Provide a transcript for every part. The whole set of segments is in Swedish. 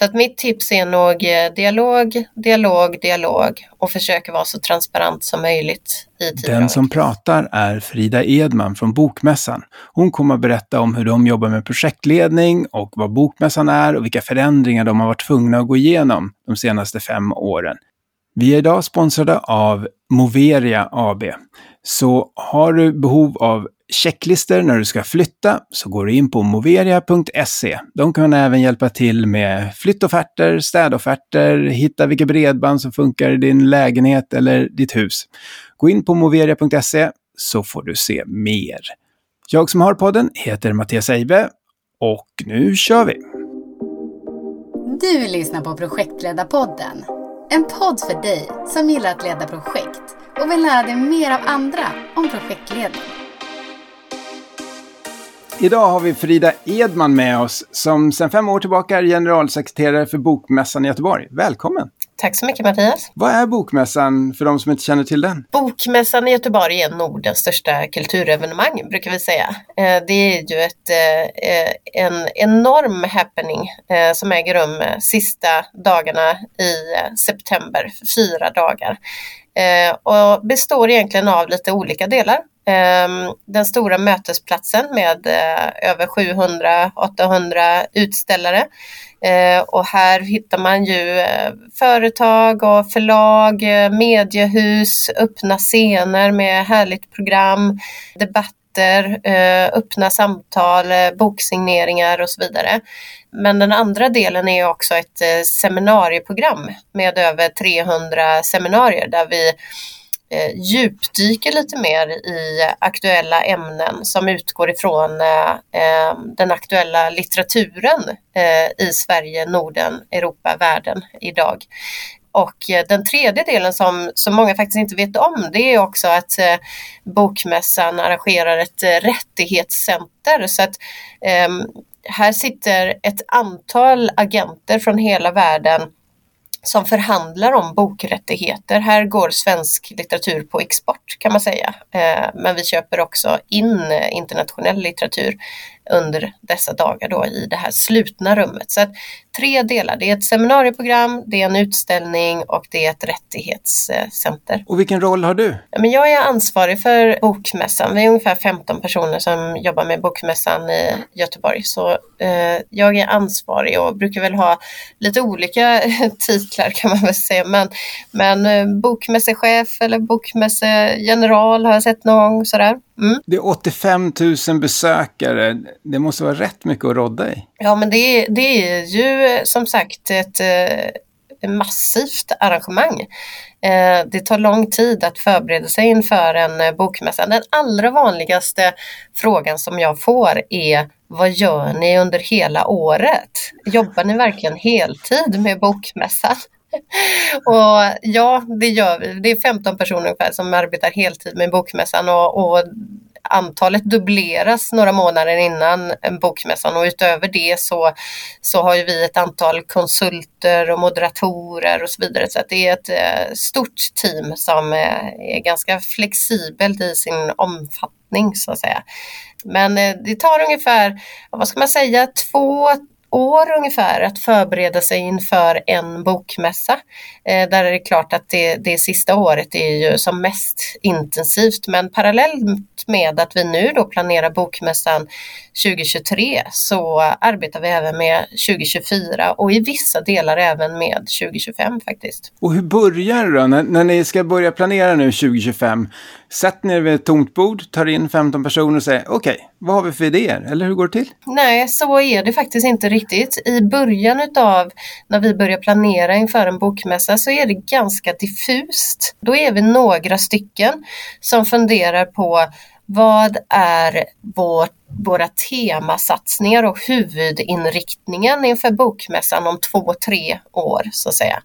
Så att mitt tips är nog eh, dialog, dialog, dialog och försöka vara så transparent som möjligt i Den som pratar är Frida Edman från Bokmässan. Hon kommer att berätta om hur de jobbar med projektledning och vad Bokmässan är och vilka förändringar de har varit tvungna att gå igenom de senaste fem åren. Vi är idag sponsrade av Moveria AB. Så har du behov av checklister när du ska flytta så går du in på moveria.se. De kan även hjälpa till med flyttofferter, städofferter, hitta vilket bredband som funkar i din lägenhet eller ditt hus. Gå in på moveria.se så får du se mer. Jag som har podden heter Mattias Eibe och nu kör vi! Du lyssnar på Projektledarpodden. En podd för dig som gillar att leda projekt och vill lära dig mer av andra om projektledning. Idag har vi Frida Edman med oss som sedan fem år tillbaka är generalsekreterare för Bokmässan i Göteborg. Välkommen! Tack så mycket Mattias! Vad är Bokmässan för de som inte känner till den? Bokmässan i Göteborg är Nordens största kulturevenemang brukar vi säga. Eh, det är ju ett, eh, en enorm happening eh, som äger rum sista dagarna i september, fyra dagar. Och består egentligen av lite olika delar. Ehm, den stora mötesplatsen med över 700-800 utställare. Eh, och här hittar man ju eh, företag och förlag, eh, mediehus, öppna scener med härligt program, debatter, öppna samtal, boksigneringar och så vidare. Men den andra delen är också ett seminarieprogram med över 300 seminarier där vi eh, djupdyker lite mer i aktuella ämnen som utgår ifrån eh, eh, den aktuella litteraturen eh, i Sverige, Norden, Europa, världen idag. Och eh, den tredje delen som, som många faktiskt inte vet om det är också att eh, Bokmässan arrangerar ett eh, rättighetscenter. Så att eh, här sitter ett antal agenter från hela världen som förhandlar om bokrättigheter. Här går svensk litteratur på export kan man säga. Eh, men vi köper också in eh, internationell litteratur under dessa dagar då i det här slutna rummet. Så tre delar, det är ett seminarieprogram, det är en utställning och det är ett rättighetscenter. Och vilken roll har du? Men jag är ansvarig för Bokmässan. Vi är ungefär 15 personer som jobbar med Bokmässan i Göteborg. Så eh, jag är ansvarig och brukar väl ha lite olika titlar kan man väl säga. Men, men eh, bokmässechef eller bokmässegeneral har jag sett någon gång sådär. Mm. Det är 85 000 besökare. Det måste vara rätt mycket att rodda i. Ja, men det, det är ju eh, som sagt ett eh, massivt arrangemang. Eh, det tar lång tid att förbereda sig inför en eh, bokmässa. Den allra vanligaste frågan som jag får är vad gör ni under hela året? Jobbar ni verkligen heltid med bokmässan? och ja, det gör vi. Det är 15 personer ungefär som arbetar heltid med Bokmässan och, och antalet dubbleras några månader innan bokmässan och utöver det så, så har ju vi ett antal konsulter och moderatorer och så vidare så att det är ett eh, stort team som eh, är ganska flexibelt i sin omfattning så att säga. Men eh, det tar ungefär, vad ska man säga, två år ungefär att förbereda sig inför en bokmässa. Eh, där är det klart att det, det sista året är ju som mest intensivt men parallellt med att vi nu då planerar bokmässan 2023 så arbetar vi även med 2024 och i vissa delar även med 2025 faktiskt. Och hur börjar det då? När, när ni ska börja planera nu 2025, Sätt ner vid ett tomt bord, tar in 15 personer och säger okej, okay, vad har vi för idéer? Eller hur går det till? Nej, så är det faktiskt inte riktigt. I början utav när vi börjar planera inför en bokmässa så är det ganska diffust. Då är vi några stycken som funderar på vad är vårt, våra temasatsningar och huvudinriktningen inför bokmässan om två, tre år så att säga.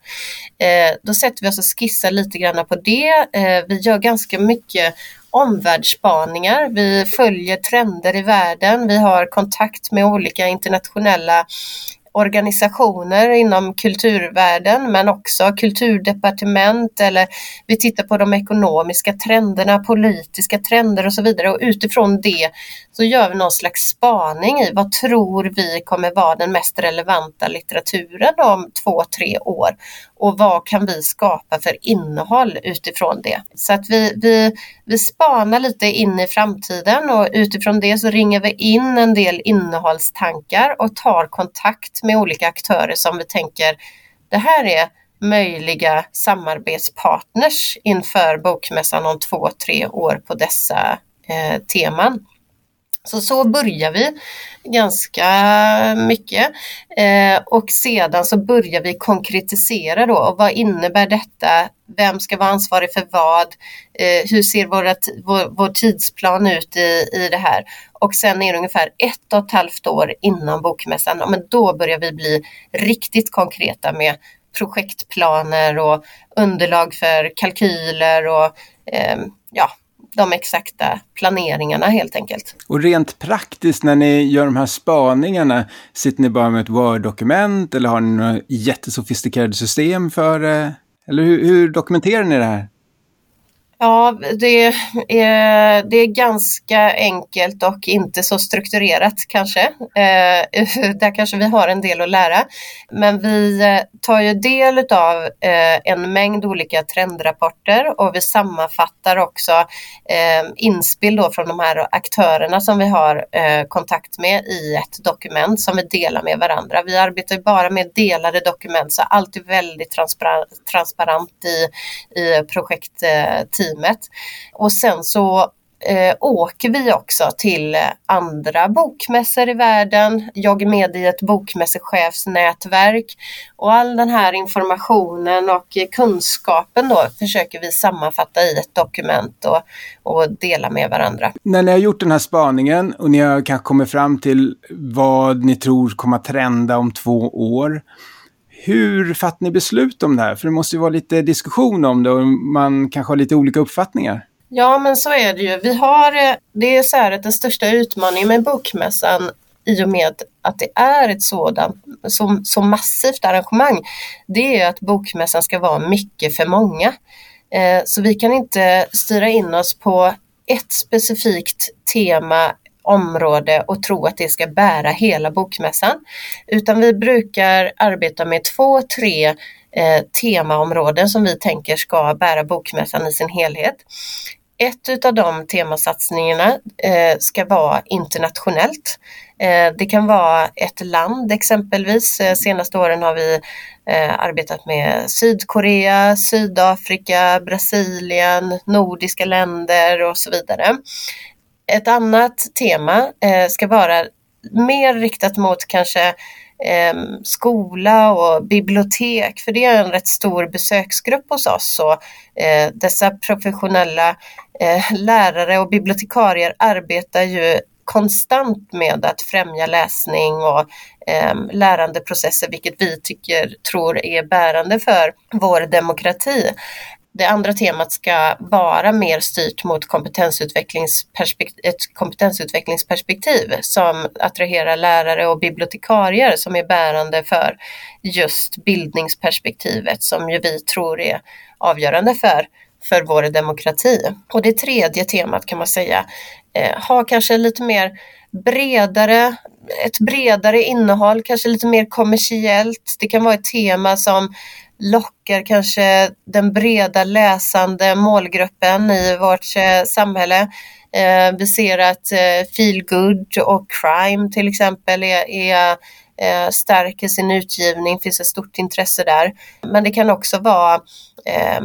Eh, då sätter vi oss och skissar lite grann på det. Eh, vi gör ganska mycket omvärldsspaningar. Vi följer trender i världen. Vi har kontakt med olika internationella organisationer inom kulturvärlden men också kulturdepartement eller vi tittar på de ekonomiska trenderna, politiska trender och så vidare. Och utifrån det så gör vi någon slags spaning i vad tror vi kommer vara den mest relevanta litteraturen om två, tre år och vad kan vi skapa för innehåll utifrån det. Så att vi, vi, vi spanar lite in i framtiden och utifrån det så ringer vi in en del innehållstankar och tar kontakt med olika aktörer som vi tänker det här är möjliga samarbetspartners inför bokmässan om två, tre år på dessa eh, teman. Så så börjar vi ganska mycket eh, och sedan så börjar vi konkretisera då och vad innebär detta? Vem ska vara ansvarig för vad? Eh, hur ser våra, vår, vår, tidsplan ut i, i det här? Och sen är det ungefär ett och ett halvt år innan bokmässan, men då börjar vi bli riktigt konkreta med projektplaner och underlag för kalkyler och eh, ja, de exakta planeringarna helt enkelt. Och rent praktiskt när ni gör de här spaningarna, sitter ni bara med ett Word-dokument eller har ni några jättesofistikerade system för det? Eller hur, hur dokumenterar ni det här? Ja, det är, det är ganska enkelt och inte så strukturerat kanske. Eh, där kanske vi har en del att lära. Men vi eh, tar ju del av eh, en mängd olika trendrapporter och vi sammanfattar också eh, inspel då från de här aktörerna som vi har eh, kontakt med i ett dokument som vi delar med varandra. Vi arbetar bara med delade dokument så allt är väldigt transparent, transparent i, i projektteamet eh, teamet. Och sen så eh, åker vi också till andra bokmässor i världen. Jag är med i ett bokmässechefsnätverk och all den här informationen och kunskapen då försöker vi sammanfatta i ett dokument och, och dela med varandra. När ni har gjort den här spaningen och ni har kanske kommit fram till vad ni tror kommer att trenda om två år. Hur fattar ni beslut om det här? För det måste ju vara lite diskussion om det och man kanske har lite olika uppfattningar. Ja, men så är det ju. Vi har, eh, det är så här att den största utmaningen med Bokmässan i och med att det är ett sådant så, så massivt arrangemang, det är att Bokmässan ska vara mycket för många. Eh, så vi kan inte styra in oss på ett specifikt tema område och tro att det ska bära hela bokmässan. Utan vi brukar arbeta med två, tre eh, temaområden som vi tänker ska bära bokmässan i sin helhet. Ett av de temasatsningarna eh, ska vara internationellt. Eh, det kan vara ett land exempelvis. Eh, senaste åren har vi eh, arbetat med Sydkorea, Sydafrika, Brasilien, nordiska länder och så vidare. Ett annat tema eh, ska vara mer riktat mot kanske eh, skola och bibliotek, för det är en rätt stor besöksgrupp hos oss. Så, eh, dessa professionella eh, lärare och bibliotekarier arbetar ju konstant med att främja läsning och eh, lärandeprocesser, vilket vi tycker tror är bärande för vår demokrati. Det andra temat ska vara mer styrt mot ett kompetensutvecklingsperspektiv som attraherar lärare och bibliotekarier som är bärande för just bildningsperspektivet som ju vi tror är avgörande för för vår demokrati. Och det tredje temat kan man säga eh, har kanske lite mer bredare, ett bredare innehåll, kanske lite mer kommersiellt. Det kan vara ett tema som lockar kanske den breda läsande målgruppen i vårt eh, samhälle. Eh, vi ser att eh, feel good och crime till exempel är, är stärker sin utgivning, finns ett stort intresse där. Men det kan också vara eh,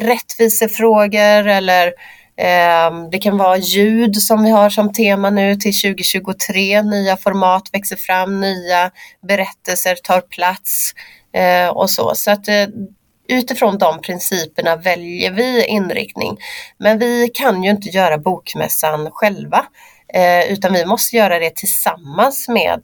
rättvisefrågor eller eh, Ehm, det kan vara ljud som vi har som tema nu till 2023. Nya format växer fram, nya berättelser tar plats eh, och så. Så att eh, utifrån de principerna väljer vi inriktning. Men vi kan ju inte göra bokmässan själva, eh, utan vi måste göra det tillsammans med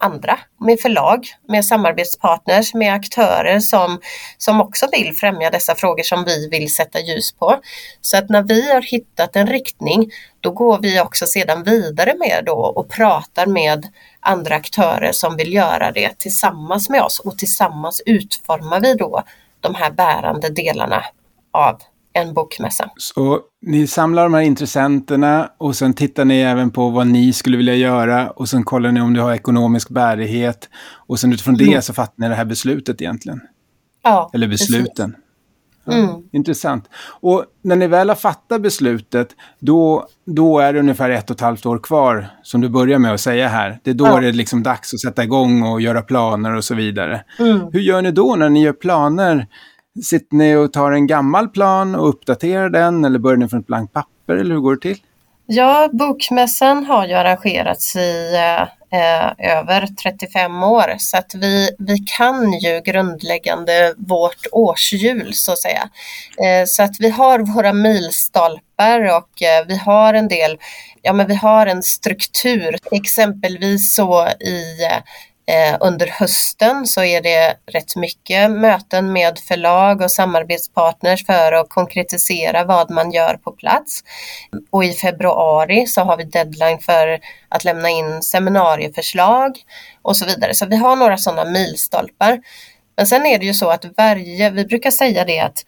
andra, med förlag, med samarbetspartners, med aktörer som, som också vill främja dessa frågor som vi vill sätta ljus på. Så att när vi har hittat en riktning, då går vi också sedan vidare med då och pratar med andra aktörer som vill göra det tillsammans med oss och tillsammans utformar vi då de här bärande delarna av en bokmässa. Så ni samlar de här intressenterna och sen tittar ni även på vad ni skulle vilja göra och sen kollar ni om du har ekonomisk bärighet och sen utifrån det mm. så fattar ni det här beslutet egentligen. Ja, Eller besluten. Ja, mm. Intressant. Och när ni väl har fattat beslutet, då, då är det ungefär ett och ett halvt år kvar, som du börjar med att säga här. Det är då ja. det är liksom dags att sätta igång och göra planer och så vidare. Mm. Hur gör ni då när ni gör planer? Sitter ni och tar en gammal plan och uppdaterar den eller börjar ni från ett blankt papper eller hur går det till? Ja, Bokmässan har ju arrangerats i eh, över 35 år så att vi, vi kan ju grundläggande vårt årshjul så att säga. Eh, så att vi har våra milstolpar och eh, vi har en del, ja men vi har en struktur, exempelvis så i Eh, Eh, under hösten så är det rätt mycket möten med förlag och samarbetspartners för att konkretisera vad man gör på plats. Och i februari så har vi deadline för att lämna in seminarieförslag och så vidare. Så vi har några sådana milstolpar. Men sen är det ju så att varje, vi brukar säga det att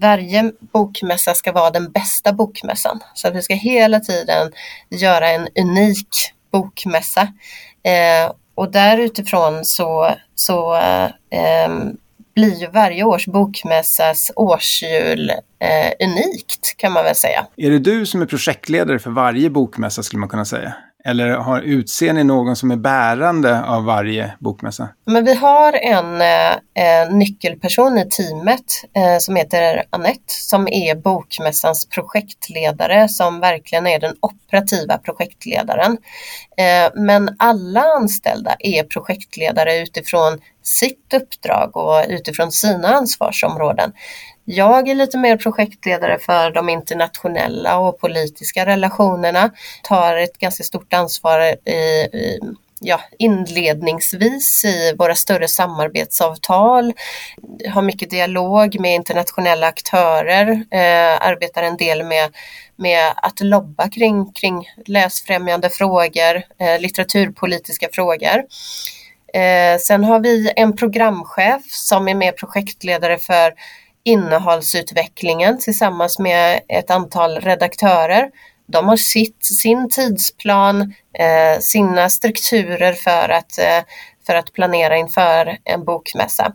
varje bokmässa ska vara den bästa bokmässan. Så att vi ska hela tiden göra en unik bokmässa. Eh, och där utifrån så, så eh, blir ju varje års bokmässas årshjul eh, unikt kan man väl säga. Är det du som är projektledare för varje bokmässa skulle man kunna säga? Eller har, utser ni någon som är bärande av varje bokmässa? Men vi har en eh, nyckelperson i teamet eh, som heter Annette som är bokmässans projektledare som verkligen är den operativa projektledaren. Eh, men alla anställda är projektledare utifrån sitt uppdrag och utifrån sina ansvarsområden. Jag är lite mer projektledare för de internationella och politiska relationerna, tar ett ganska stort ansvar i, i ja, inledningsvis i våra större samarbetsavtal, har mycket dialog med internationella aktörer, eh, arbetar en del med, med att lobba kring, kring läsfrämjande frågor, eh, litteraturpolitiska frågor. Eh, sen har vi en programchef som är med projektledare för innehållsutvecklingen tillsammans med ett antal redaktörer. De har sitt, sin tidsplan, eh, sina strukturer för att, eh, för att planera inför en bokmässa.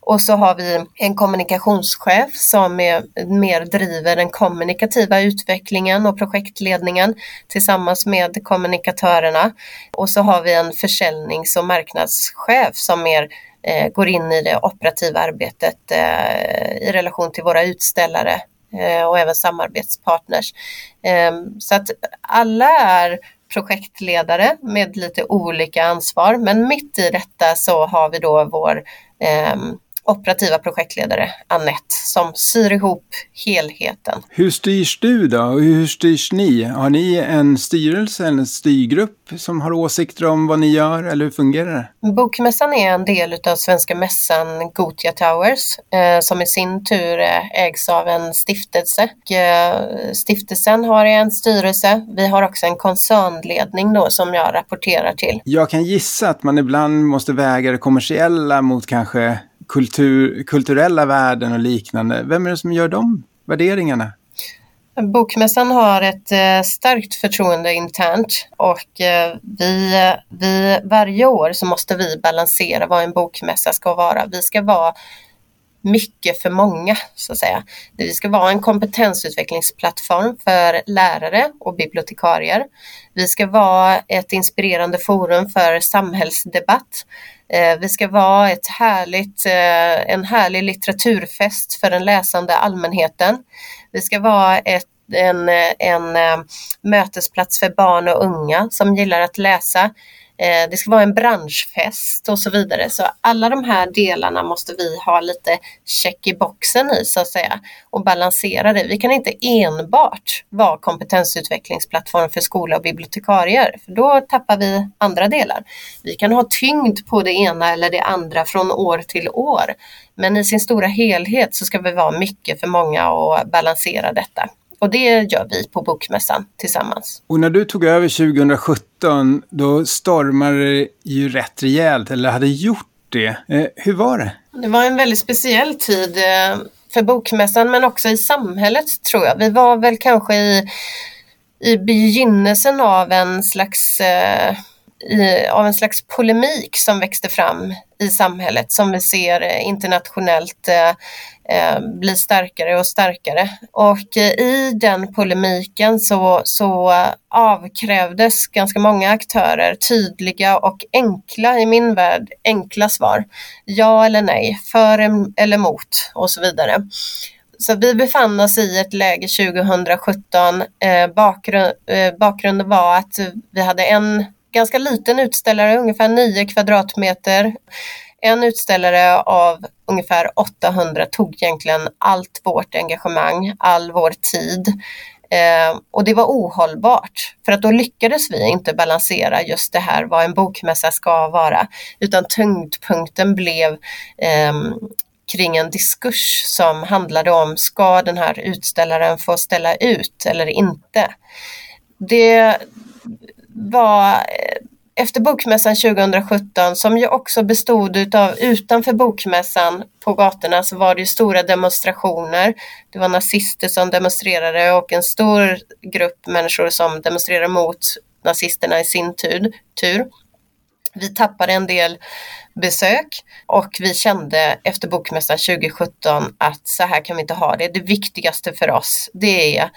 Och så har vi en kommunikationschef som är, mer driver den kommunikativa utvecklingen och projektledningen tillsammans med kommunikatörerna. Och så har vi en försäljnings och marknadschef som mer Eh, går in i det operativa arbetet eh, i relation till våra utställare eh, och även samarbetspartners. Ehm, så att alla är projektledare med lite olika ansvar men mitt i detta så har vi då vår ehm, operativa projektledare Annette som syr ihop helheten. Hur styrs du då hur styrs ni? Har ni en styrelse, en styrgrupp som har åsikter om vad ni gör eller hur fungerar det? Bokmässan är en del av Svenska mässan Gotia Towers eh, som i sin tur ägs av en stiftelse. Eh, stiftelsen har en styrelse. Vi har också en koncernledning då som jag rapporterar till. Jag kan gissa att man ibland måste väga det kommersiella mot kanske kultur, kulturella värden och liknande. Vem är det som gör de värderingarna? Bokmässan har ett eh, starkt förtroende internt och eh, vi, eh, vi, varje år så måste vi balansera vad en bokmässa ska vara. Vi ska vara mycket för många så att säga. Vi ska vara en kompetensutvecklingsplattform för lärare och bibliotekarier. Vi ska vara ett inspirerande forum för samhällsdebatt eh, vi ska vara ett härligt, eh, en härlig litteraturfest för den läsande allmänheten. Vi ska vara ett, en, en eh, mötesplats för barn och unga som gillar att läsa. Eh, det ska vara en branschfest och så vidare. Så alla de här delarna måste vi ha lite check i boxen i så att säga och balansera det. Vi kan inte enbart vara kompetensutvecklingsplattform för skola och bibliotekarier, för då tappar vi andra delar. Vi kan ha tyngd på det ena eller det andra från år till år, men i sin stora helhet så ska vi vara mycket för många och balansera detta. Och det gör vi på Bokmässan tillsammans. Och när du tog över 2017, då stormade det ju rätt rejält, eller hade gjort det. Eh, hur var det? Det var en väldigt speciell tid eh, för Bokmässan, men också i samhället tror jag. Vi var väl kanske i, i begynnelsen av en slags eh, i, av en slags polemik som växte fram i samhället som vi ser eh, internationellt eh, eh, blir starkare och starkare. Och i den polemiken så, så avkrävdes ganska många aktörer tydliga och enkla, i min värld, enkla svar. Ja eller nej, för eller emot och så vidare. Så vi befann oss i ett läge 2017. Eh, bakgrund, eh, bakgrunden var att vi hade en ganska liten utställare, ungefär 9 kvadratmeter. En utställare av ungefär 800 tog egentligen allt vårt engagemang, all vår tid. Eh, och det var ohållbart, för att då lyckades vi inte balansera just det här vad en bokmässa ska vara, utan tyngdpunkten blev eh, kring en diskurs som handlade om, ska den här utställaren få ställa ut eller inte? Det, var eh, efter Bokmässan 2017 som ju också bestod utav utanför Bokmässan på gatorna så var det ju stora demonstrationer. Det var nazister som demonstrerade och en stor grupp människor som demonstrerade mot nazisterna i sin tur. tur. Vi tappade en del besök och vi kände efter Bokmässan 2017 att så här kan vi inte ha det. Det viktigaste för oss det är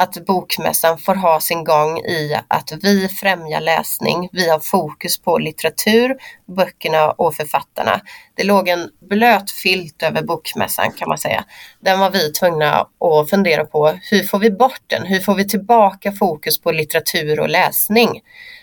att bokmässan får ha sin gång i att vi främjar läsning. Vi har fokus på litteratur, böckerna och författarna. Det låg en blöt filt över bokmässan kan man säga. Den var vi tvungna att fundera på. Hur får vi bort den? Hur får vi tillbaka fokus på litteratur och läsning?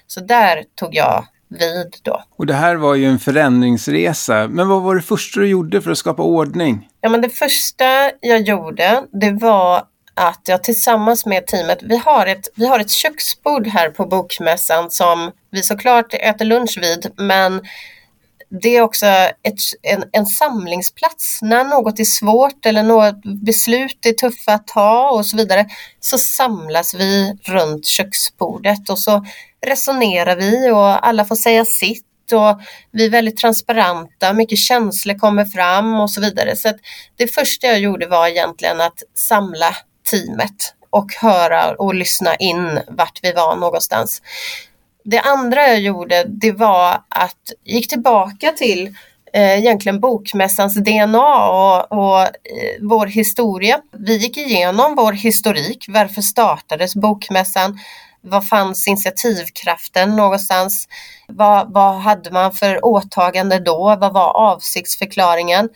Så där tog jag vid då. Och det här var ju en förändringsresa. Men vad var det första du gjorde för att skapa ordning? Ja, men det första jag gjorde, det var att jag tillsammans med teamet, vi har, ett, vi har ett köksbord här på Bokmässan som vi såklart äter lunch vid, men det är också ett, en, en samlingsplats. När något är svårt eller något beslut är tuffa att ta och så vidare så samlas vi runt köksbordet och så resonerar vi och alla får säga sitt och vi är väldigt transparenta, mycket känslor kommer fram och så vidare. Så det första jag gjorde var egentligen att samla teamet och höra och lyssna in vart vi var någonstans. Det andra jag gjorde det var att gick tillbaka till eh, egentligen bokmässans DNA och, och eh, vår historia. Vi gick igenom vår historik. Varför startades bokmässan? Var fanns initiativkraften någonstans? Vad, vad hade man för åtagande då? Vad var avsiktsförklaringen?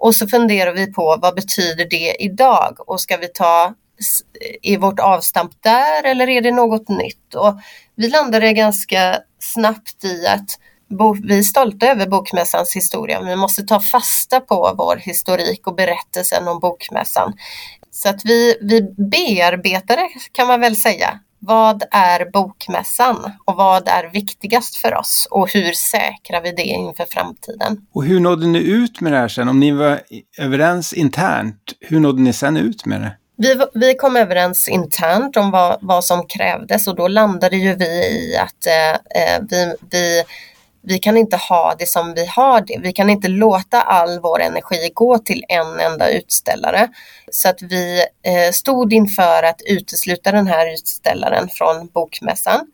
Och så funderar vi på vad betyder det idag och ska vi ta i vårt avstamp där eller är det något nytt? Och vi landade ganska snabbt i att vi är stolta över Bokmässans historia. Vi måste ta fasta på vår historik och berättelsen om Bokmässan. Så att vi, vi bearbetade kan man väl säga vad är bokmässan och vad är viktigast för oss och hur säkrar vi det inför framtiden? Och hur nådde ni ut med det här sen? Om ni var överens internt, hur nådde ni sen ut med det? Vi, vi kom överens internt om vad, vad som krävdes och då landade ju vi i att eh, eh vi, vi vi kan inte ha det som vi har det. Vi kan inte låta all vår energi gå till en enda utställare. Så att vi eh, stod inför att utesluta den här utställaren från bokmässan.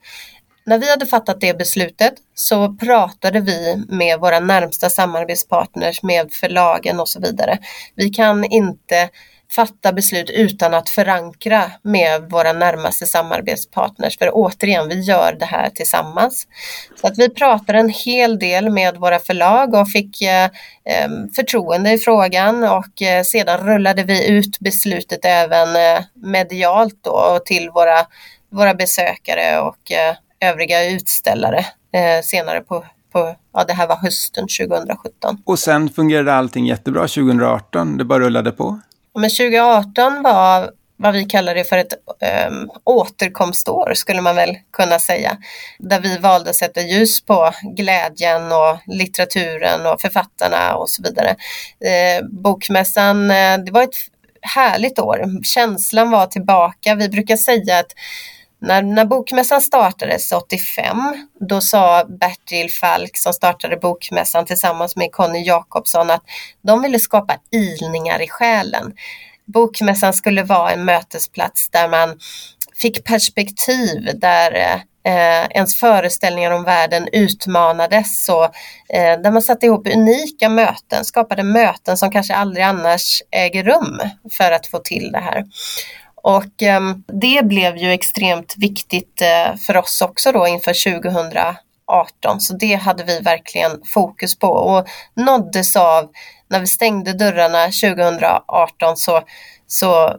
När vi hade fattat det beslutet så pratade vi med våra närmsta samarbetspartners, med förlagen och så vidare. Vi kan inte fatta beslut utan att förankra med våra närmaste samarbetspartners. För återigen, vi gör det här tillsammans. Så att vi pratade en hel del med våra förlag och fick eh, förtroende i frågan och eh, sedan rullade vi ut beslutet även eh, medialt då till våra, våra besökare och eh, övriga utställare eh, senare på, på, ja det här var hösten 2017. Och sen fungerade allting jättebra 2018, det bara rullade på? Men 2018 var vad vi kallar det för ett um, återkomstår skulle man väl kunna säga. Där vi valde att sätta ljus på glädjen och litteraturen och författarna och så vidare. Eh, bokmässan, eh, det var ett härligt år. Känslan var tillbaka. Vi brukar säga att när, när Bokmässan startades 85, då sa Bertil Falk som startade Bokmässan tillsammans med Conny Jakobsson att de ville skapa ilningar i själen. Bokmässan skulle vara en mötesplats där man fick perspektiv, där eh, ens föreställningar om världen utmanades och eh, där man satte ihop unika möten, skapade möten som kanske aldrig annars äger rum för att få till det här. Och ehm, det blev ju extremt viktigt eh, för oss också då inför 2018, så det hade vi verkligen fokus på och nåddes av när vi stängde dörrarna 2018 så, så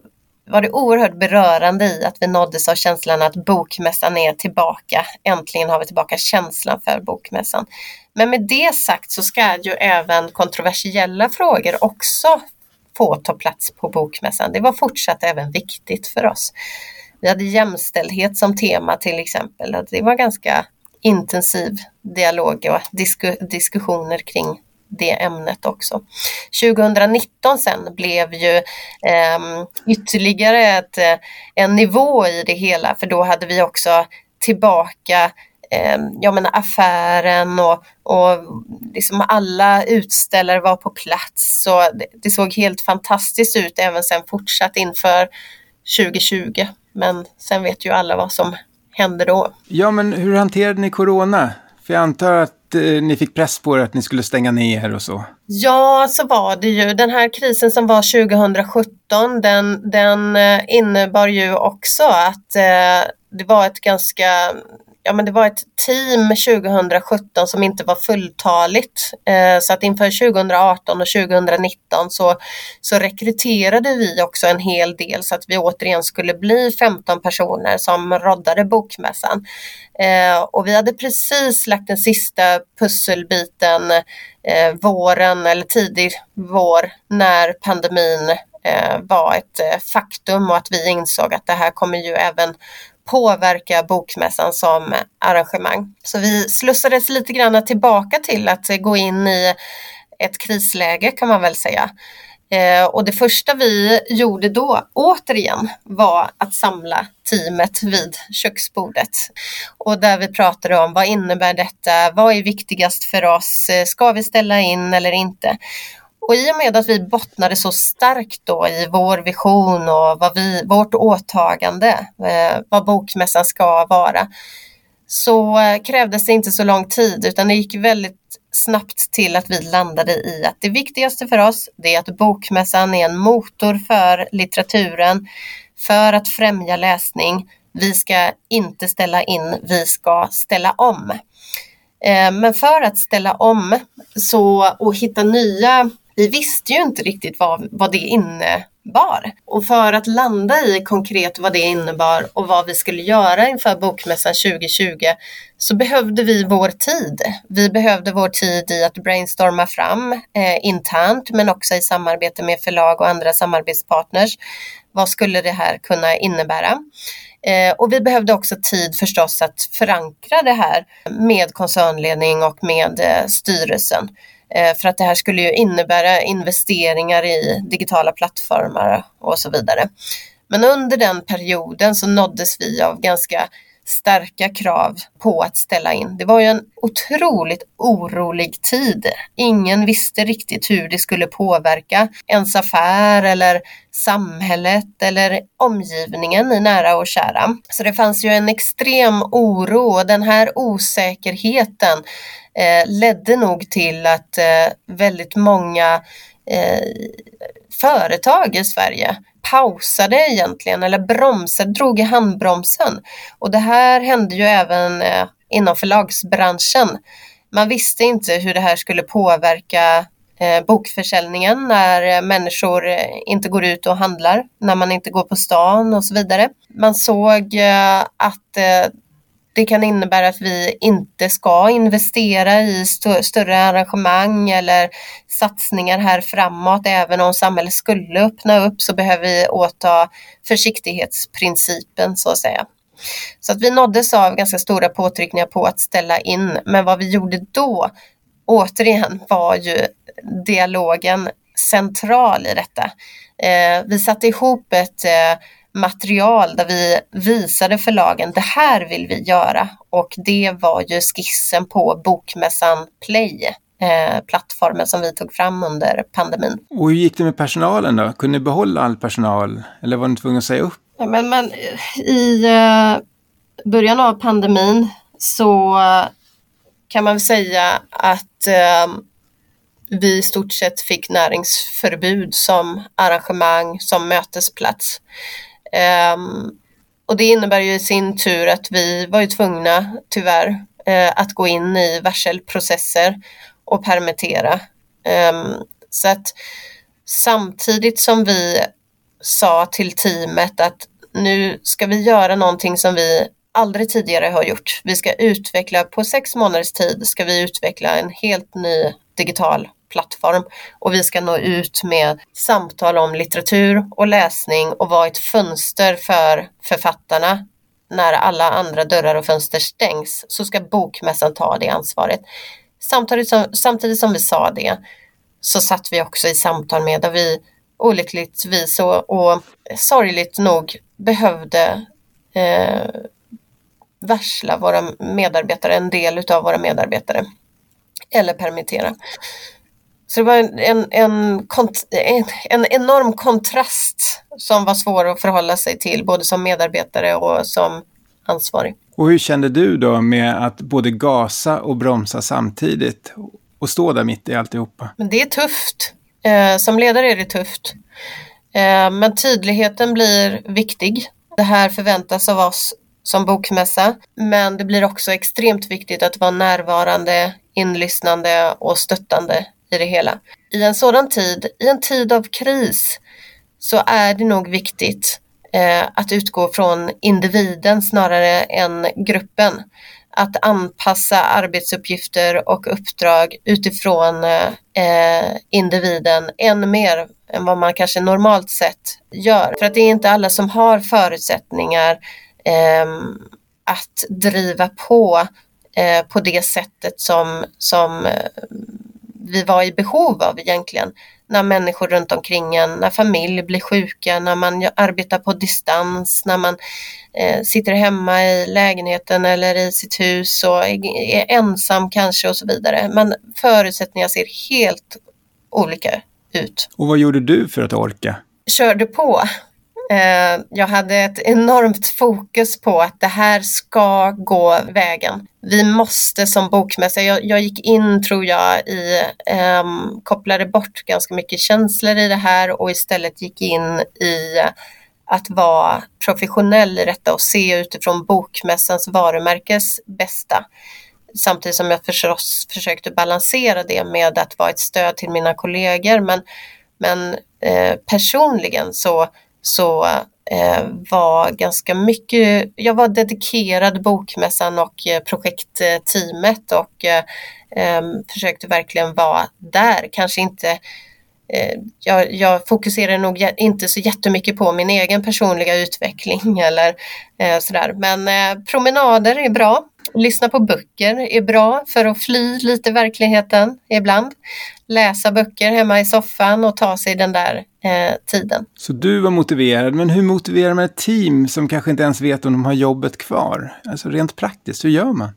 var det oerhört berörande i att vi nåddes av känslan att bokmässan är tillbaka. Äntligen har vi tillbaka känslan för bokmässan. Men med det sagt så ska ju även kontroversiella frågor också få ta plats på bokmässan. Det var fortsatt även viktigt för oss. Vi hade jämställdhet som tema till exempel. Det var ganska intensiv dialog och disku diskussioner kring det ämnet också. 2019 sen blev ju eh, ytterligare ett, eh, en nivå i det hela för då hade vi också tillbaka eh, jag menar affären och, och liksom alla utställare var på plats. Så det, det såg helt fantastiskt ut även sen fortsatt inför 2020. Men sen vet ju alla vad som hände då. Ja, men hur hanterade ni corona? För jag antar att eh, ni fick press på er att ni skulle stänga ner och så. Ja, så var det ju. Den här krisen som var 2017, den, den eh, innebar ju också att eh, det var ett ganska ja, men det var ett team 2017 som inte var fulltaligt. Eh, så att inför 2018 och 2019 så, så rekryterade vi också en hel del så att vi återigen skulle bli 15 personer som roddade bokmässan. Eh, och vi hade precis lagt den sista pusselbiten eh, våren eller tidig vår när pandemin eh, var ett eh, faktum och att vi insåg att det här kommer ju även påverka bokmässan som arrangemang. Så vi slussades lite grann tillbaka till att gå in i ett krisläge kan man väl säga. Eh, och det första vi gjorde då, återigen, var att samla teamet vid köksbordet. Och där vi pratade om vad innebär detta, vad är viktigast för oss, eh, ska vi ställa in eller inte? Och i och med att vi bottnade så starkt då i vår vision och vad vi, vårt åtagande, eh, vad bokmässan ska vara, så eh, krävdes det inte så lång tid utan det gick väldigt snabbt till att vi landade i att det viktigaste för oss det är att bokmässan är en motor för litteraturen, för att främja läsning. Vi ska inte ställa in, vi ska ställa om. Eh, men för att ställa om så, och hitta nya vi visste ju inte riktigt vad, vad det innebar. Och för att landa i konkret vad det innebar och vad vi skulle göra inför Bokmässan 2020 så behövde vi vår tid. Vi behövde vår tid i att brainstorma fram eh, internt men också i samarbete med förlag och andra samarbetspartners. Vad skulle det här kunna innebära? Eh, och vi behövde också tid förstås att förankra det här med koncernledning och med eh, styrelsen. Eh, för att det här skulle ju innebära investeringar i digitala plattformar och så vidare. Men under den perioden så nåddes vi av ganska starka krav på att ställa in. Det var ju en otroligt orolig tid. Ingen visste riktigt hur det skulle påverka ens affär eller samhället eller omgivningen i nära och kära. Så det fanns ju en extrem oro och den här osäkerheten Eh, ledde nog till att eh, väldigt många eh, företag i Sverige pausade egentligen eller bromsade, drog i handbromsen. Och det här hände ju även eh, inom förlagsbranschen. Man visste inte hur det här skulle påverka eh, bokförsäljningen när eh, människor eh, inte går ut och handlar, när man inte går på stan och så vidare. Man såg eh, att eh, det kan innebära att vi inte ska investera i st större arrangemang eller satsningar här framåt. Även om samhället skulle öppna upp så behöver vi åta försiktighetsprincipen så att säga. Så att vi nåddes av ganska stora påtryckningar på att ställa in. Men vad vi gjorde då, återigen, var ju dialogen central i detta. Eh, vi satte ihop ett eh, material där vi visade förlagen det här vill vi göra och det var ju skissen på Bokmässan Play eh, plattformen som vi tog fram under pandemin. Och hur gick det med personalen då? Kunde ni behålla all personal eller var ni tvungna att säga upp? Ja, men, men I eh, början av pandemin så kan man säga att eh, vi i stort sett fick näringsförbud som arrangemang, som mötesplats. Um, och det innebär ju i sin tur att vi var ju tvungna, tyvärr, uh, att gå in i varselprocesser och permittera. Um, så att samtidigt som vi sa till teamet att nu ska vi göra någonting som vi aldrig tidigare har gjort. Vi ska utveckla, på sex månaders tid ska vi utveckla en helt ny digital plattform och vi ska nå ut med samtal om litteratur och läsning och vara ett fönster för författarna när alla andra dörrar och fönster stängs så ska Bokmässan ta det ansvaret. Samtidigt som, samtidigt som vi sa det så satt vi också i samtal med där vi olyckligtvis och, och sorgligt nog behövde eh, varsla våra medarbetare, en del utav våra medarbetare eller permittera. Så det var en, en, en, en, enorm kontrast som var svår att förhålla sig till, både som medarbetare och som ansvarig. Och hur kände du då med att både gasa och bromsa samtidigt och stå där mitt i alltihopa? Men det är tufft. Eh, som ledare är det tufft. Eh, men tydligheten blir viktig. Det här förväntas av oss som bokmässa, men det blir också extremt viktigt att vara närvarande, inlyssnande och stöttande i det hela. I en sådan tid, i en tid av kris, så är det nog viktigt eh, att utgå från individen snarare än gruppen. Att anpassa arbetsuppgifter och uppdrag utifrån eh, eh individen än mer än vad man kanske normalt sett gör. För att det är inte alla som har förutsättningar eh, att driva på eh, på det sättet som, som eh, vi var i behov av egentligen. När människor runt omkring en, när familj blir sjuka, när man arbetar på distans, när man eh, sitter hemma i lägenheten eller i sitt hus och är, ensam kanske och så vidare. Men förutsättningarna ser helt olika ut. Och vad gjorde du för att orka? Körde på. Eh, jag hade ett enormt fokus på att det här ska gå vägen. Vi måste som bokmässare, jag, jag gick in tror jag i, um, kopplade bort ganska mycket känslor i det här och istället gick in i att vara professionell i detta och se utifrån bokmässans varumärkes bästa. Samtidigt som jag förstås försökte balansera det med att vara ett stöd till mina kollegor men, men eh, personligen så så eh, var ganska mycket, jag var dedikerad bokmässan och eh, projektteamet och eh, eh försökte verkligen vara där, kanske inte eh, jag, jag fokuserar nog inte så jättemycket på min egen personliga utveckling eller eh, sådär. Men eh, promenader är bra. Lyssna på böcker är bra för att fly lite verkligheten ibland. Läsa böcker hemma i soffan och ta sig den där eh, tiden. Så du var motiverad, men hur motiverar man ett team som kanske inte ens vet om de har jobbet kvar? Alltså rent praktiskt, hur gör man?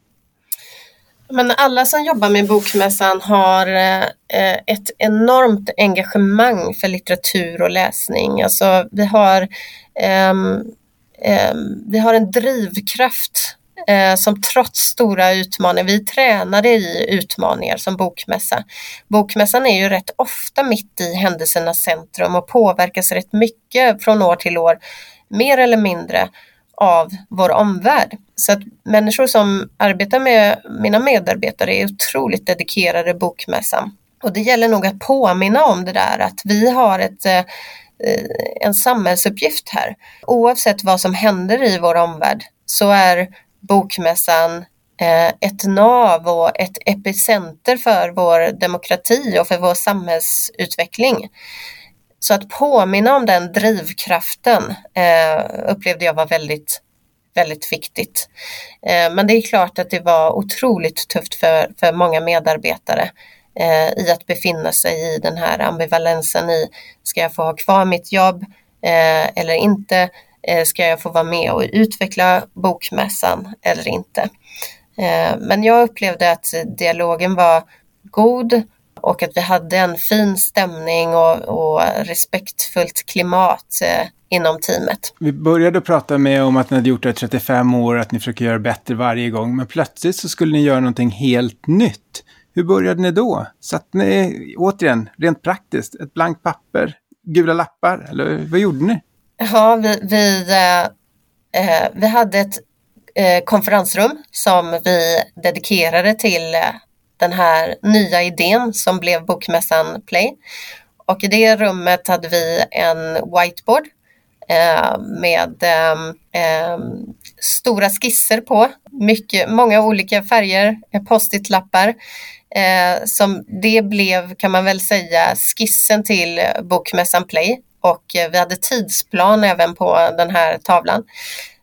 Men alla som jobbar med Bokmässan har eh, ett enormt engagemang för litteratur och läsning. Alltså vi har, eh, eh, vi har en drivkraft eh, som trots stora utmaningar, vi tränade i utmaningar som bokmässa. Bokmässan är ju rätt ofta mitt i händelsernas centrum och påverkas rätt mycket från år till år, mer eller mindre av vår omvärld. Så att människor som arbetar med mina medarbetare är otroligt dedikerade bokmässan. Och det gäller nog att påminna om det där att vi har ett eh, eh en samhällsuppgift här. Oavsett vad som händer i vår omvärld så är Bokmässan eh, ett nav och ett epicenter för vår demokrati och för vår samhällsutveckling. Så att påminna om den drivkraften eh, upplevde jag var väldigt, väldigt viktigt. Eh, men det är klart att det var otroligt tufft för, för många medarbetare i att befinna sig i den här ambivalensen i, ska jag få ha kvar mitt jobb eller inte? Eh, ska jag få vara med och utveckla bokmässan eller inte? Eh, men jag upplevde att dialogen var god och att vi hade en fin stämning och, och respektfullt klimat eh, inom teamet. Vi började prata med om att ni hade gjort det i 35 år, att ni försöker göra bättre varje gång, men plötsligt så skulle ni göra någonting helt nytt. Hur började ni då? Satt ni, återigen, rent praktiskt, ett blankt papper, gula lappar, eller vad gjorde ni? Ja, vi, vi, eh, eh, vi hade ett eh, konferensrum som vi dedikerade till eh, den här nya idén som blev Bokmässan Play. Och i det rummet hade vi en whiteboard eh, med eh, eh stora skisser på, mycket, många olika färger, eh, post-it-lappar. Eh, som det blev, kan man väl säga, skissen till Bokmässan Play och eh, vi hade tidsplan även på den här tavlan.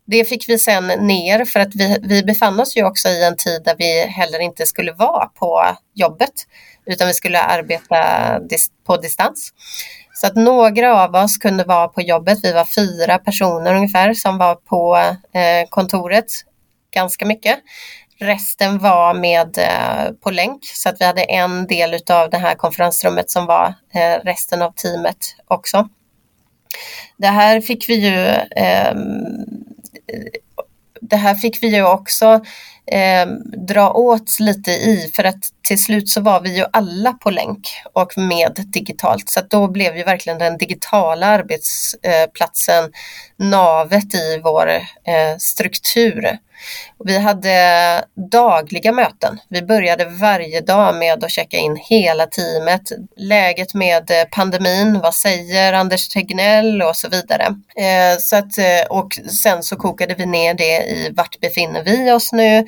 Det fick vi sen ner för att vi, vi befann oss ju också i en tid där vi heller inte skulle vara på jobbet utan vi skulle arbeta dis på distans. Så att några av oss kunde vara på jobbet. Vi var fyra personer ungefär som var på eh, kontoret ganska mycket. Resten var med eh, på länk så att vi hade en del av det här konferensrummet som var eh, resten av teamet också. Det här fick vi ju eh, det här fick vi ju också eh, dra åt lite i för att till slut så var vi ju alla på länk och med digitalt så att då blev ju verkligen den digitala arbetsplatsen eh, navet i vår eh, struktur. Vi hade dagliga möten. Vi började varje dag med att checka in hela teamet. Läget med eh, pandemin, vad säger Anders Tegnell och så vidare. Eh, så att, eh, och sen så kokade vi ner det i vart befinner vi oss nu?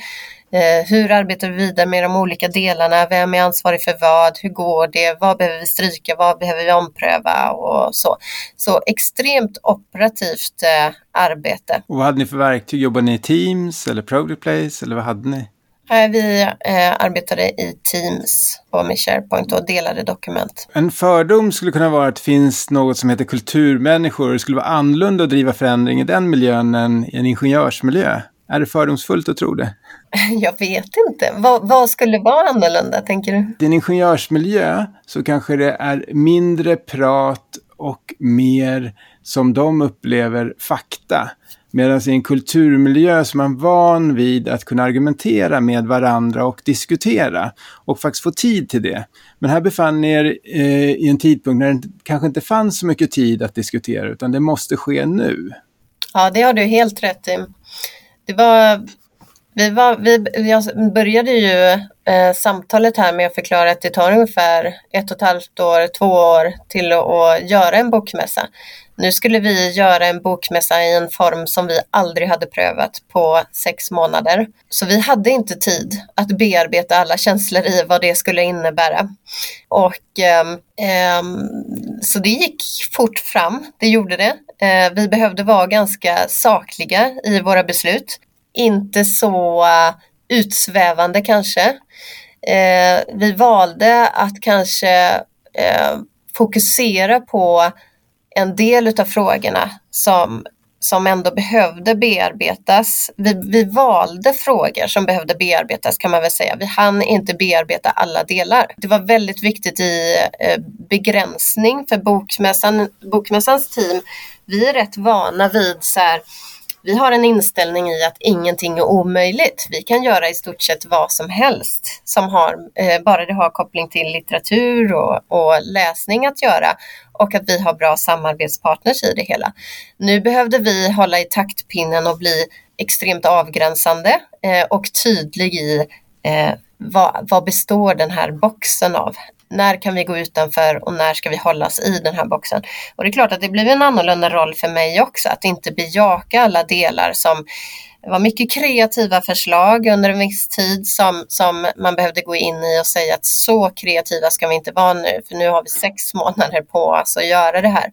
Eh, hur arbetar vi vidare med de olika delarna? Vem är ansvarig för vad? Hur går det? Vad behöver vi stryka? Vad behöver vi ompröva? Och så. så extremt operativt eh, arbete. Och vad hade ni för verktyg? Jobbade ni i Teams eller Project Place eller vad hade ni? Vi eh, arbetade i Teams och med SharePoint och delade dokument. En fördom skulle kunna vara att det finns något som heter kulturmänniskor. Det skulle vara annorlunda att driva förändring i den miljön än i en ingenjörsmiljö. Är det fördomsfullt att tro det? Jag vet inte. Vad, vad, skulle vara annorlunda, tänker du? I en ingenjörsmiljö så kanske det är mindre prat och mer som de upplever fakta. Medan i en kulturmiljö så är man van vid att kunna argumentera med varandra och diskutera och faktiskt få tid till det. Men här befann ni er eh, i en tidpunkt när det kanske inte fanns så mycket tid att diskutera utan det måste ske nu. Ja, det har du helt rätt i det var, vi, var, vi, vi började ju eh, samtalet här med att förklara att det tar ungefär ett och ett halvt år, två år till att göra en bokmässa. Nu skulle vi göra en bokmässa i en form som vi aldrig hade prövat på sex månader. Så vi hade inte tid att bearbeta alla känslor i vad det skulle innebära. Och eh, eh, Så det gick fort fram, det gjorde det. Eh, vi behövde vara ganska sakliga i våra beslut. Inte så eh, utsvävande kanske. Eh, vi valde att kanske eh, fokusera på en del av frågorna som, som ändå behövde bearbetas. Vi, vi valde frågor som behövde bearbetas kan man väl säga. Vi hann inte bearbeta alla delar. Det var väldigt viktigt i eh, begränsning för bokmässan, bokmässans team. Vi är rätt vana vid så här, vi har en inställning i att ingenting är omöjligt. Vi kan göra i stort sett vad som helst som har, eh, bara det har koppling till litteratur och, och läsning att göra och att vi har bra samarbetspartners i det hela. Nu behövde vi hålla i taktpinnen och bli extremt avgränsande eh, och tydlig i eh, vad, vad, består den här boxen av? När kan vi gå utanför och när ska vi hållas i den här boxen? Och det är klart att det blir en annorlunda roll för mig också, att inte bejaka alla delar som Det var mycket kreativa förslag under en viss tid som, som man behövde gå in i och säga att så kreativa ska vi inte vara nu, för nu har vi sex månader på oss att göra det här.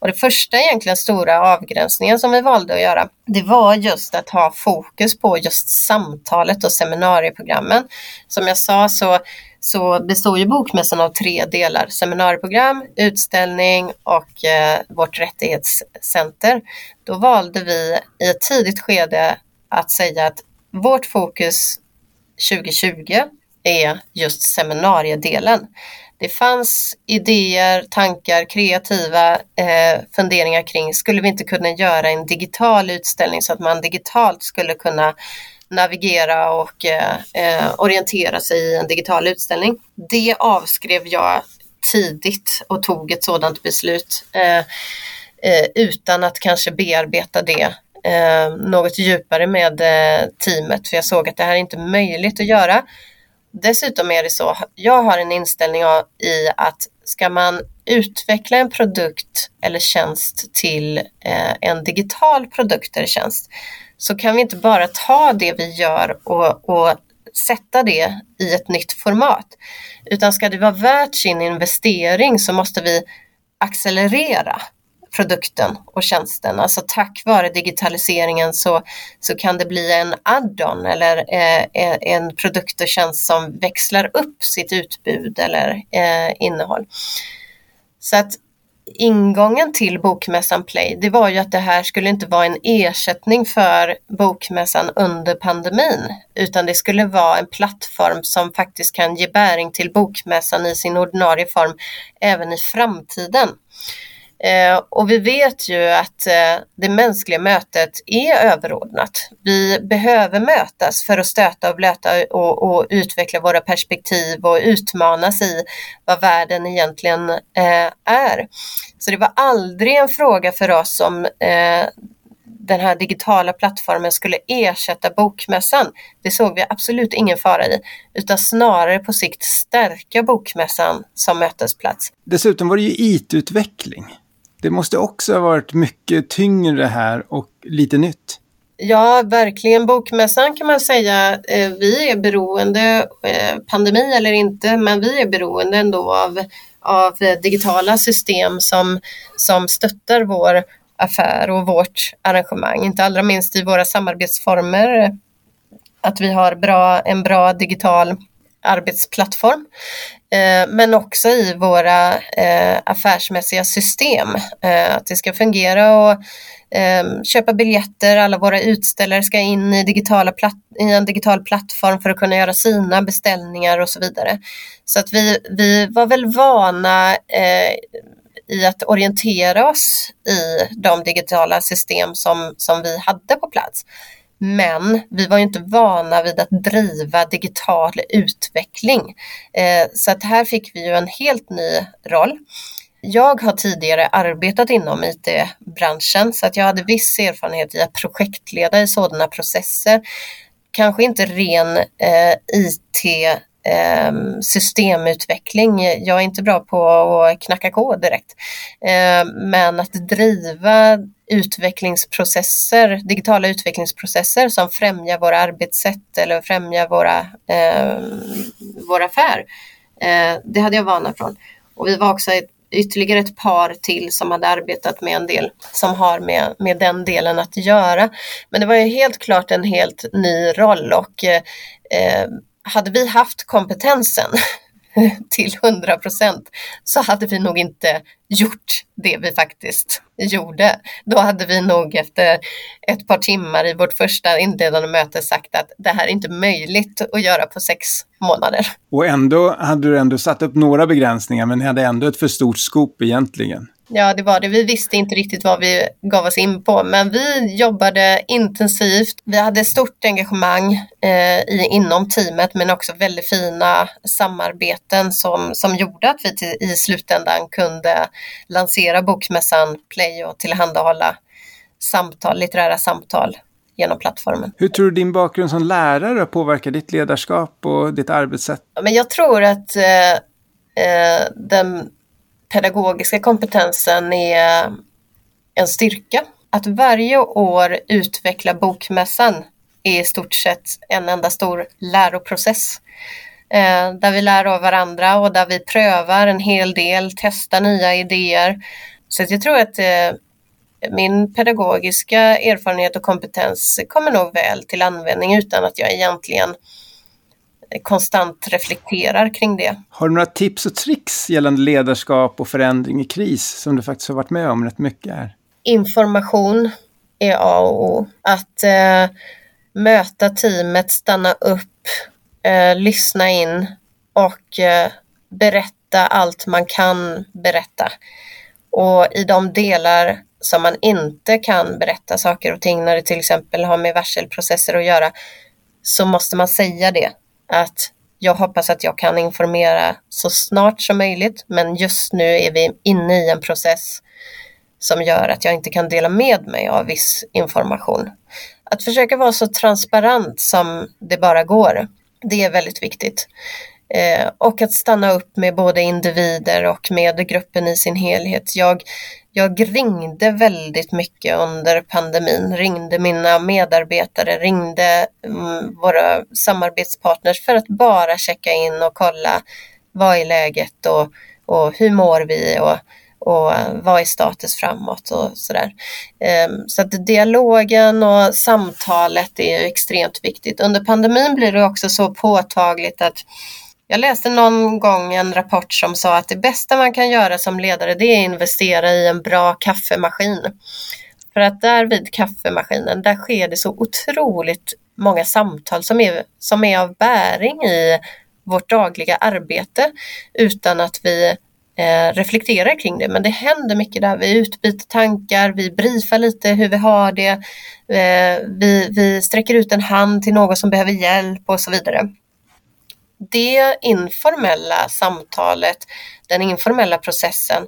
Och det första egentligen stora avgränsningen som vi valde att göra, det var just att ha fokus på just samtalet och seminarieprogrammen. Som jag sa så, så består ju bokmässan av tre delar, seminarieprogram, utställning och eh, vårt rättighetscenter. Då valde vi i ett tidigt skede att säga att vårt fokus 2020 är just seminariedelen. Det fanns idéer, tankar, kreativa eh, funderingar kring, skulle vi inte kunna göra en digital utställning så att man digitalt skulle kunna navigera och eh, eh, orientera sig i en digital utställning. Det avskrev jag tidigt och tog ett sådant beslut eh, eh utan att kanske bearbeta det eh, något djupare med eh, teamet för jag såg att det här är inte möjligt att göra Dessutom är det så, jag har en inställning i att ska man utveckla en produkt eller tjänst till eh, en digital produkt eller tjänst så kan vi inte bara ta det vi gör och, och sätta det i ett nytt format. Utan ska det vara värt sin investering så måste vi accelerera produkten och tjänsten. Alltså tack vare digitaliseringen så, så kan det bli en add-on eller eh, eh en produkt och tjänst som växlar upp sitt utbud eller eh, innehåll. Så att ingången till Bokmässan Play, det var ju att det här skulle inte vara en ersättning för Bokmässan under pandemin, utan det skulle vara en plattform som faktiskt kan ge bäring till Bokmässan i sin ordinarie form även i framtiden. Eh, och vi vet ju att eh, det mänskliga mötet är överordnat. Vi behöver mötas för att stöta och blöta och, och utveckla våra perspektiv och utmanas i vad världen egentligen eh, är. Så det var aldrig en fråga för oss om den här digitala plattformen skulle ersätta bokmässan. Det såg vi absolut ingen fara i, utan snarare på sikt stärka bokmässan som mötesplats. Dessutom var det ju IT-utveckling. Det måste också ha varit mycket tyngre här och lite nytt. Ja, verkligen. Bokmässan kan man säga, eh, vi är beroende, eh, pandemi eller inte, men vi är beroende ändå av, av digitala system som, som stöttar vår affär och vårt arrangemang. Inte allra minst i våra samarbetsformer. Att vi har bra, en bra digital arbetsplattform. Eh, men också i våra eh, affärsmässiga system. Eh, att det ska fungera och ehm, köpa biljetter, alla våra utställare ska in i, digitala i en digital plattform för att kunna göra sina beställningar och så vidare. Så att vi, vi var väl vana eh, i att orientera oss i de digitala system som, som vi hade på plats. Men vi var ju inte vana vid att driva digital utveckling. Eh, så att här fick vi ju en helt ny roll. Jag har tidigare arbetat inom IT-branschen så att jag hade viss erfarenhet i att projektleda i sådana processer. Kanske inte ren eh, it-systemutveckling. Ehm, jag är inte bra på att knacka kod direkt. Eh, men att driva utvecklingsprocesser, digitala utvecklingsprocesser som främjar våra arbetssätt eller främjar våra, eh, vår affär. Eh, det hade jag vana från. Och vi var också ett, ytterligare ett par till som hade arbetat med en del som har med, med den delen att göra. Men det var ju helt klart en helt ny roll och eh, eh hade vi haft kompetensen till 100 procent så hade vi nog inte gjort det vi faktiskt gjorde. Då hade vi nog efter ett par timmar i vårt första inledande möte sagt att det här är inte möjligt att göra på sex månader. Och ändå hade du ändå satt upp några begränsningar men ni hade ändå ett för stort skop egentligen. Ja, det var det. Vi visste inte riktigt vad vi gav oss in på, men vi jobbade intensivt. Vi hade stort engagemang eh, i, inom teamet, men också väldigt fina samarbeten som, som gjorde att vi till, i slutändan kunde lansera bokmässan Play och tillhandahålla samtal, litterära samtal genom plattformen. Hur tror du din bakgrund som lärare påverkar ditt ledarskap och ditt arbetssätt? Men jag tror att eh, eh den pedagogiska kompetensen är en styrka. att varje år utveckla bokmässan är i stort sett en enda stor läroprocess. Eh, där vi lär av varandra och där vi prövar en hel del, testar nya idéer. Så jag tror att eh, min pedagogiska erfarenhet och kompetens kommer nog väl till användning utan att jag egentligen konstant reflekterar kring det. Har du några tips och tricks gällande ledarskap och förändring i kris som du faktiskt har varit med om rätt mycket här? Information är A och O. Att eh, möta teamet, stanna upp, eh, lyssna in och eh, berätta allt man kan berätta. Och i de delar som man inte kan berätta saker och ting när det till exempel har med varselprocesser att göra så måste man säga det. Att jag hoppas att jag kan informera så snart som möjligt men just nu är vi inne i en process som gör att jag inte kan dela med mig av viss information. Att försöka vara så transparent som det bara går, det är väldigt viktigt. Eh, och att stanna upp med både individer och med gruppen i sin helhet. Jag, jag ringde väldigt mycket under pandemin, ringde mina medarbetare, ringde mm, våra samarbetspartners för att bara checka in och kolla vad är läget och, och hur mår vi och och vad är status framåt och sådär. Ehm, så att dialogen och samtalet är extremt viktigt. Under pandemin blir det också så påtagligt att jag läste någon gång en rapport som sa att det bästa man kan göra som ledare det är att investera i en bra kaffemaskin. För att där vid kaffemaskinen, där sker det så otroligt många samtal som är, som är av bäring i vårt dagliga arbete utan att vi eh, reflekterar kring det. Men det händer mycket där. Vi utbyter tankar, vi briefar lite hur vi har det. Eh, vi, vi sträcker ut en hand till någon som behöver hjälp och så vidare. Det informella samtalet, den informella processen,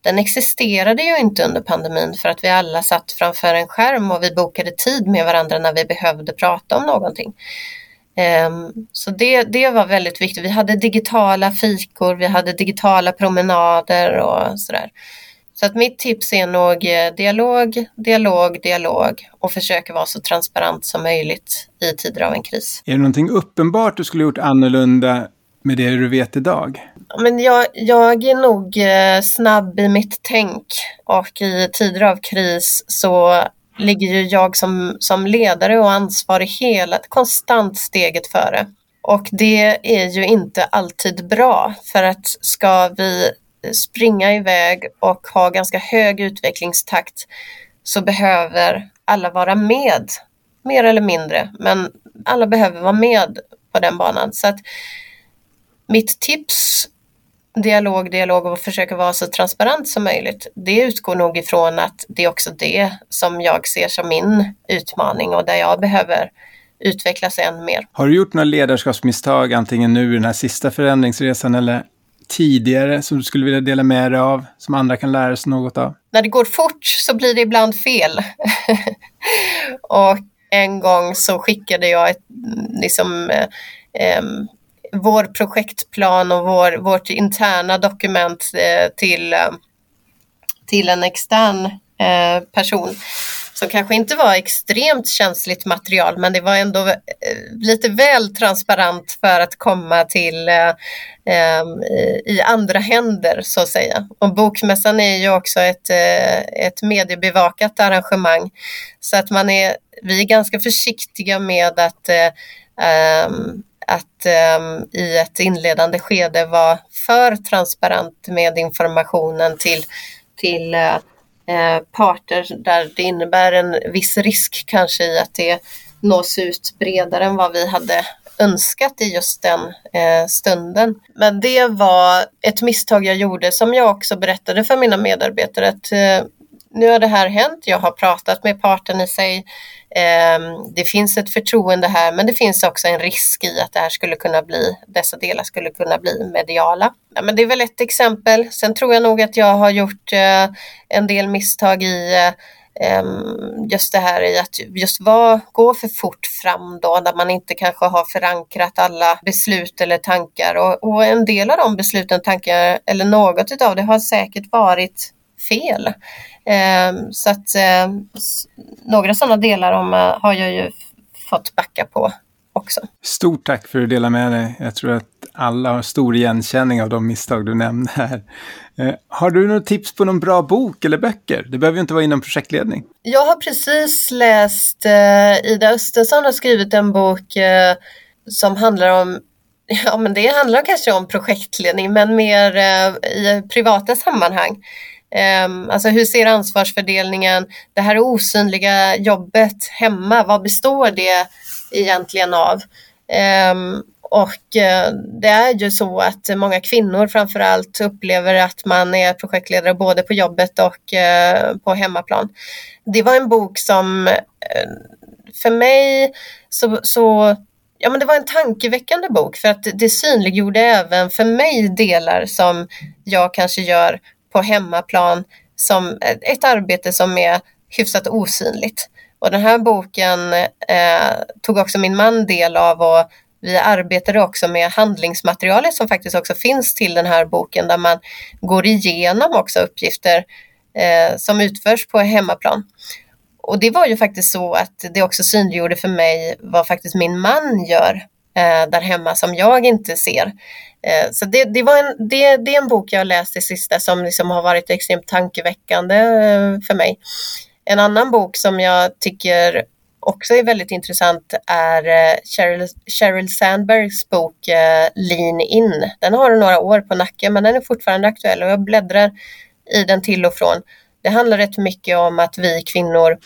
den existerade ju inte under pandemin för att vi alla satt framför en skärm och vi bokade tid med varandra när vi behövde prata om någonting. Ehm, så det, det var väldigt viktigt. Vi hade digitala fikor, vi hade digitala promenader och sådär. Så att mitt tips är nog eh, dialog, dialog, dialog och försöka vara så transparent som möjligt i tider av en kris. Är det någonting uppenbart du skulle gjort annorlunda med det du vet idag? Men jag, jag är nog eh, snabb i mitt tänk och i tider av kris så ligger ju jag som, som ledare och ansvarig hela, konstant steget före. Och det är ju inte alltid bra för att ska vi springa iväg och ha ganska hög utvecklingstakt så behöver alla vara med, mer eller mindre, men alla behöver vara med på den banan. Så att mitt tips dialog, dialog och försöka vara så transparent som möjligt. Det utgår nog ifrån att det är också det som jag ser som min utmaning och där jag behöver utvecklas än mer. Har du gjort några ledarskapsmisstag, antingen nu i den här sista förändringsresan eller tidigare som du skulle vilja dela med dig av, som andra kan lära sig något av? När det går fort så blir det ibland fel. och en gång så skickade jag ett, liksom, eh, vår projektplan och vår, vårt interna dokument eh, till, eh, till en extern eh, person som kanske inte var extremt känsligt material men det var ändå eh, lite väl transparent för att komma till eh, eh, i andra händer så att säga. Och Bokmässan är ju också ett, eh, ett mediebevakat arrangemang så att man är, vi är ganska försiktiga med att eh, ehm, att um, i ett inledande skede vara för transparent med informationen till, till uh, Eh, parter där det innebär en viss risk kanske i att det nås ut bredare än vad vi hade önskat i just den eh, stunden. Men det var ett misstag jag gjorde som jag också berättade för mina medarbetare att eh, nu har det här hänt, jag har pratat med parten i sig, ehm, det finns ett förtroende här men det finns också en risk i att det här skulle kunna bli, dessa delar skulle kunna bli mediala. Ja, men det är väl ett exempel. Sen tror jag nog att jag har gjort eh, en del misstag i eh, ehm, just det här i att just var, gå för fort fram då, där man inte kanske har förankrat alla beslut eller tankar och, och en del av de besluten, tankar eller något av det har säkert varit fel. Eh, så att eh, några sådana delar om, eh, har jag ju fått backa på också. Stort tack för att du delar med dig. Jag tror att alla har stor igenkänning av de misstag du nämnde här. Eh, har du några tips på någon bra bok eller böcker? Det behöver ju inte vara inom projektledning. Jag har precis läst, eh, Ida Östensson har skrivit en bok eh, som handlar om Ja, men det handlar kanske om projektledning, men mer eh, i privata sammanhang. Ehm, alltså hur ser ansvarsfördelningen, det här osynliga jobbet hemma, vad består det egentligen av? Ehm, och eh, det är ju så att många kvinnor framförallt upplever att man är projektledare både på jobbet och eh, på hemmaplan. Det var en bok som eh, för mig så, så ja, men det var en tankeväckande bok för att det synliggjorde även för mig delar som jag kanske gör på hemmaplan som eh, ett arbete som är hyfsat osynligt. Och den här boken eh, tog också min man del av och vi arbetade också med handlingsmaterialet som faktiskt också finns till den här boken där man går igenom också uppgifter eh, som utförs på hemmaplan. Och det var ju faktiskt så att det också synliggjorde för mig vad faktiskt min man gör eh, där hemma som jag inte ser. Eh, så det, det, var en, det, det, är en bok jag läst det sista som liksom har varit extremt tankeväckande eh, för mig. En annan bok som jag tycker också är väldigt intressant är eh, Sheryl, Sheryl Sandbergs bok eh, Lean In. Den har några år på nacken men den är fortfarande aktuell och jag bläddrar i den till och från. Det handlar rätt mycket om att vi kvinnor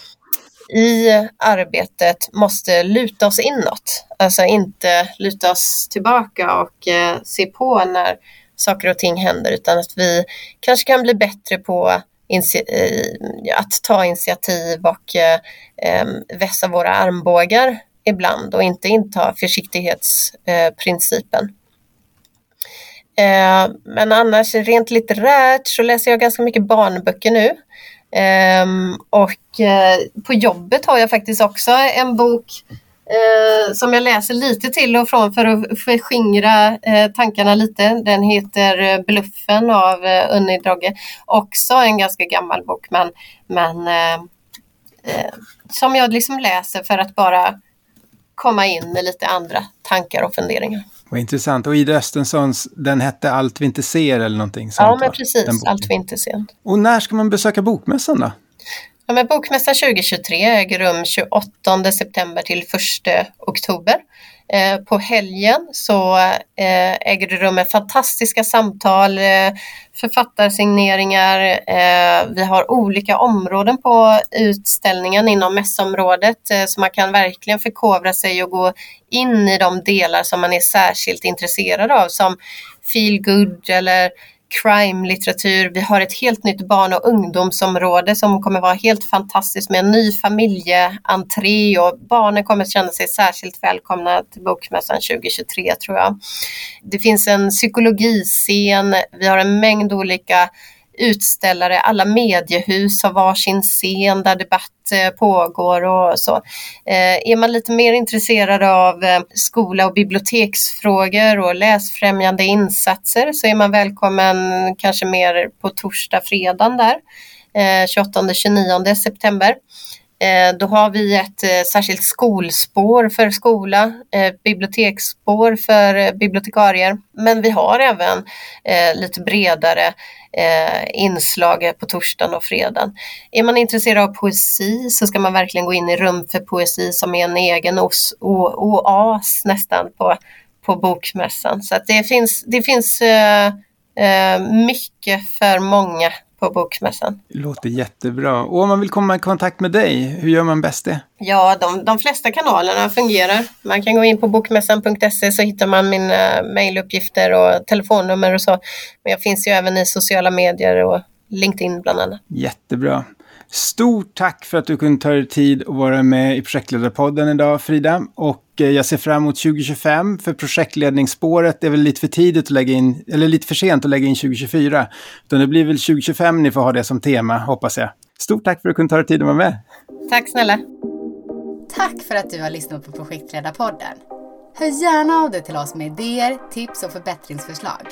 i arbetet måste luta oss inåt. Alltså inte luta oss tillbaka och eh, se på när saker och ting händer utan att vi kanske kan bli bättre på eh, att ta initiativ och eh, vässa våra armbågar ibland och inte inta försiktighetsprincipen. Eh, men annars rent litterärt så läser jag ganska mycket barnböcker nu. Ehm, och eh, på jobbet har jag faktiskt också en bok eh, som jag läser lite till och från för att förskingra eh, tankarna lite. Den heter Bluffen av eh, Unni Drogge. Också en ganska gammal bok men, men som jag liksom läser för att bara komma in med lite andra tankar och funderingar. Vad intressant. Och Ida Östenssons, den hette Allt vi inte ser eller någonting sånt? Ja, men precis. Allt vi inte ser. Och när ska man besöka Bokmässan då? Ja, men Bokmässan 2023 äger rum 28 september till 1 oktober. Eh, på helgen så eh, äger det rum med fantastiska samtal, eh, författarsigneringar. Eh, vi har olika områden på utställningen inom mässområdet eh, så man kan verkligen förkovra sig och gå in i de delar som man är särskilt intresserad av som feel good eller crime-litteratur. Vi har ett helt nytt barn och ungdomsområde som kommer vara helt fantastiskt med en ny familjeentré och barnen kommer känna sig särskilt välkomna till Bokmässan 2023 tror jag. Det finns en psykologiscen, vi har en mängd olika utställare, alla mediehus har varsin scen där debatt eh, pågår och så. Eh, är man lite mer intresserad av eh, skola och biblioteksfrågor och läsfrämjande insatser så är man välkommen kanske mer på torsdag, fredag där, 28-29 september. Eh, då har vi ett eh, särskilt skolspår för skola, eh, biblioteksspår för bibliotekarier. Men vi har även lite bredare inslag på torsdagen och fredagen. Är man intresserad av poesi så ska man verkligen gå in i Rum för poesi som är en egen os, o, oas nästan på, på bokmässan. Så att det finns, det finns mycket för många på Bokmässan. Låter jättebra. Och om man vill komma i kontakt med dig, hur gör man bäst det? Ja, de, de flesta kanalerna fungerar. Man kan gå in på bokmässan.se så hittar man mina mejluppgifter och telefonnummer och så. Men jag finns ju även i sociala medier och LinkedIn bland annat. Jättebra. Stort tack för att du kunde ta dig tid att vara med i projektledarpodden idag, Frida. Och eh, jag ser fram emot 2025, för projektledningsspåret är väl lite för tidigt att lägga in, eller lite för sent att lägga in 2024. Utan det blir väl 2025 ni får ha det som tema, hoppas jag. Stort tack för att du kunde ta dig tid att vara med. Tack snälla. Tack för att du har lyssnat på Projektledarpodden. Hör gärna av dig till oss med idéer, tips och förbättringsförslag.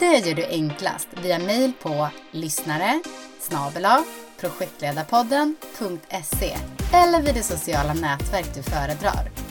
Det gör du enklast via mejl på lyssnare snabel projektledarpodden.se eller vid det sociala nätverk du föredrar.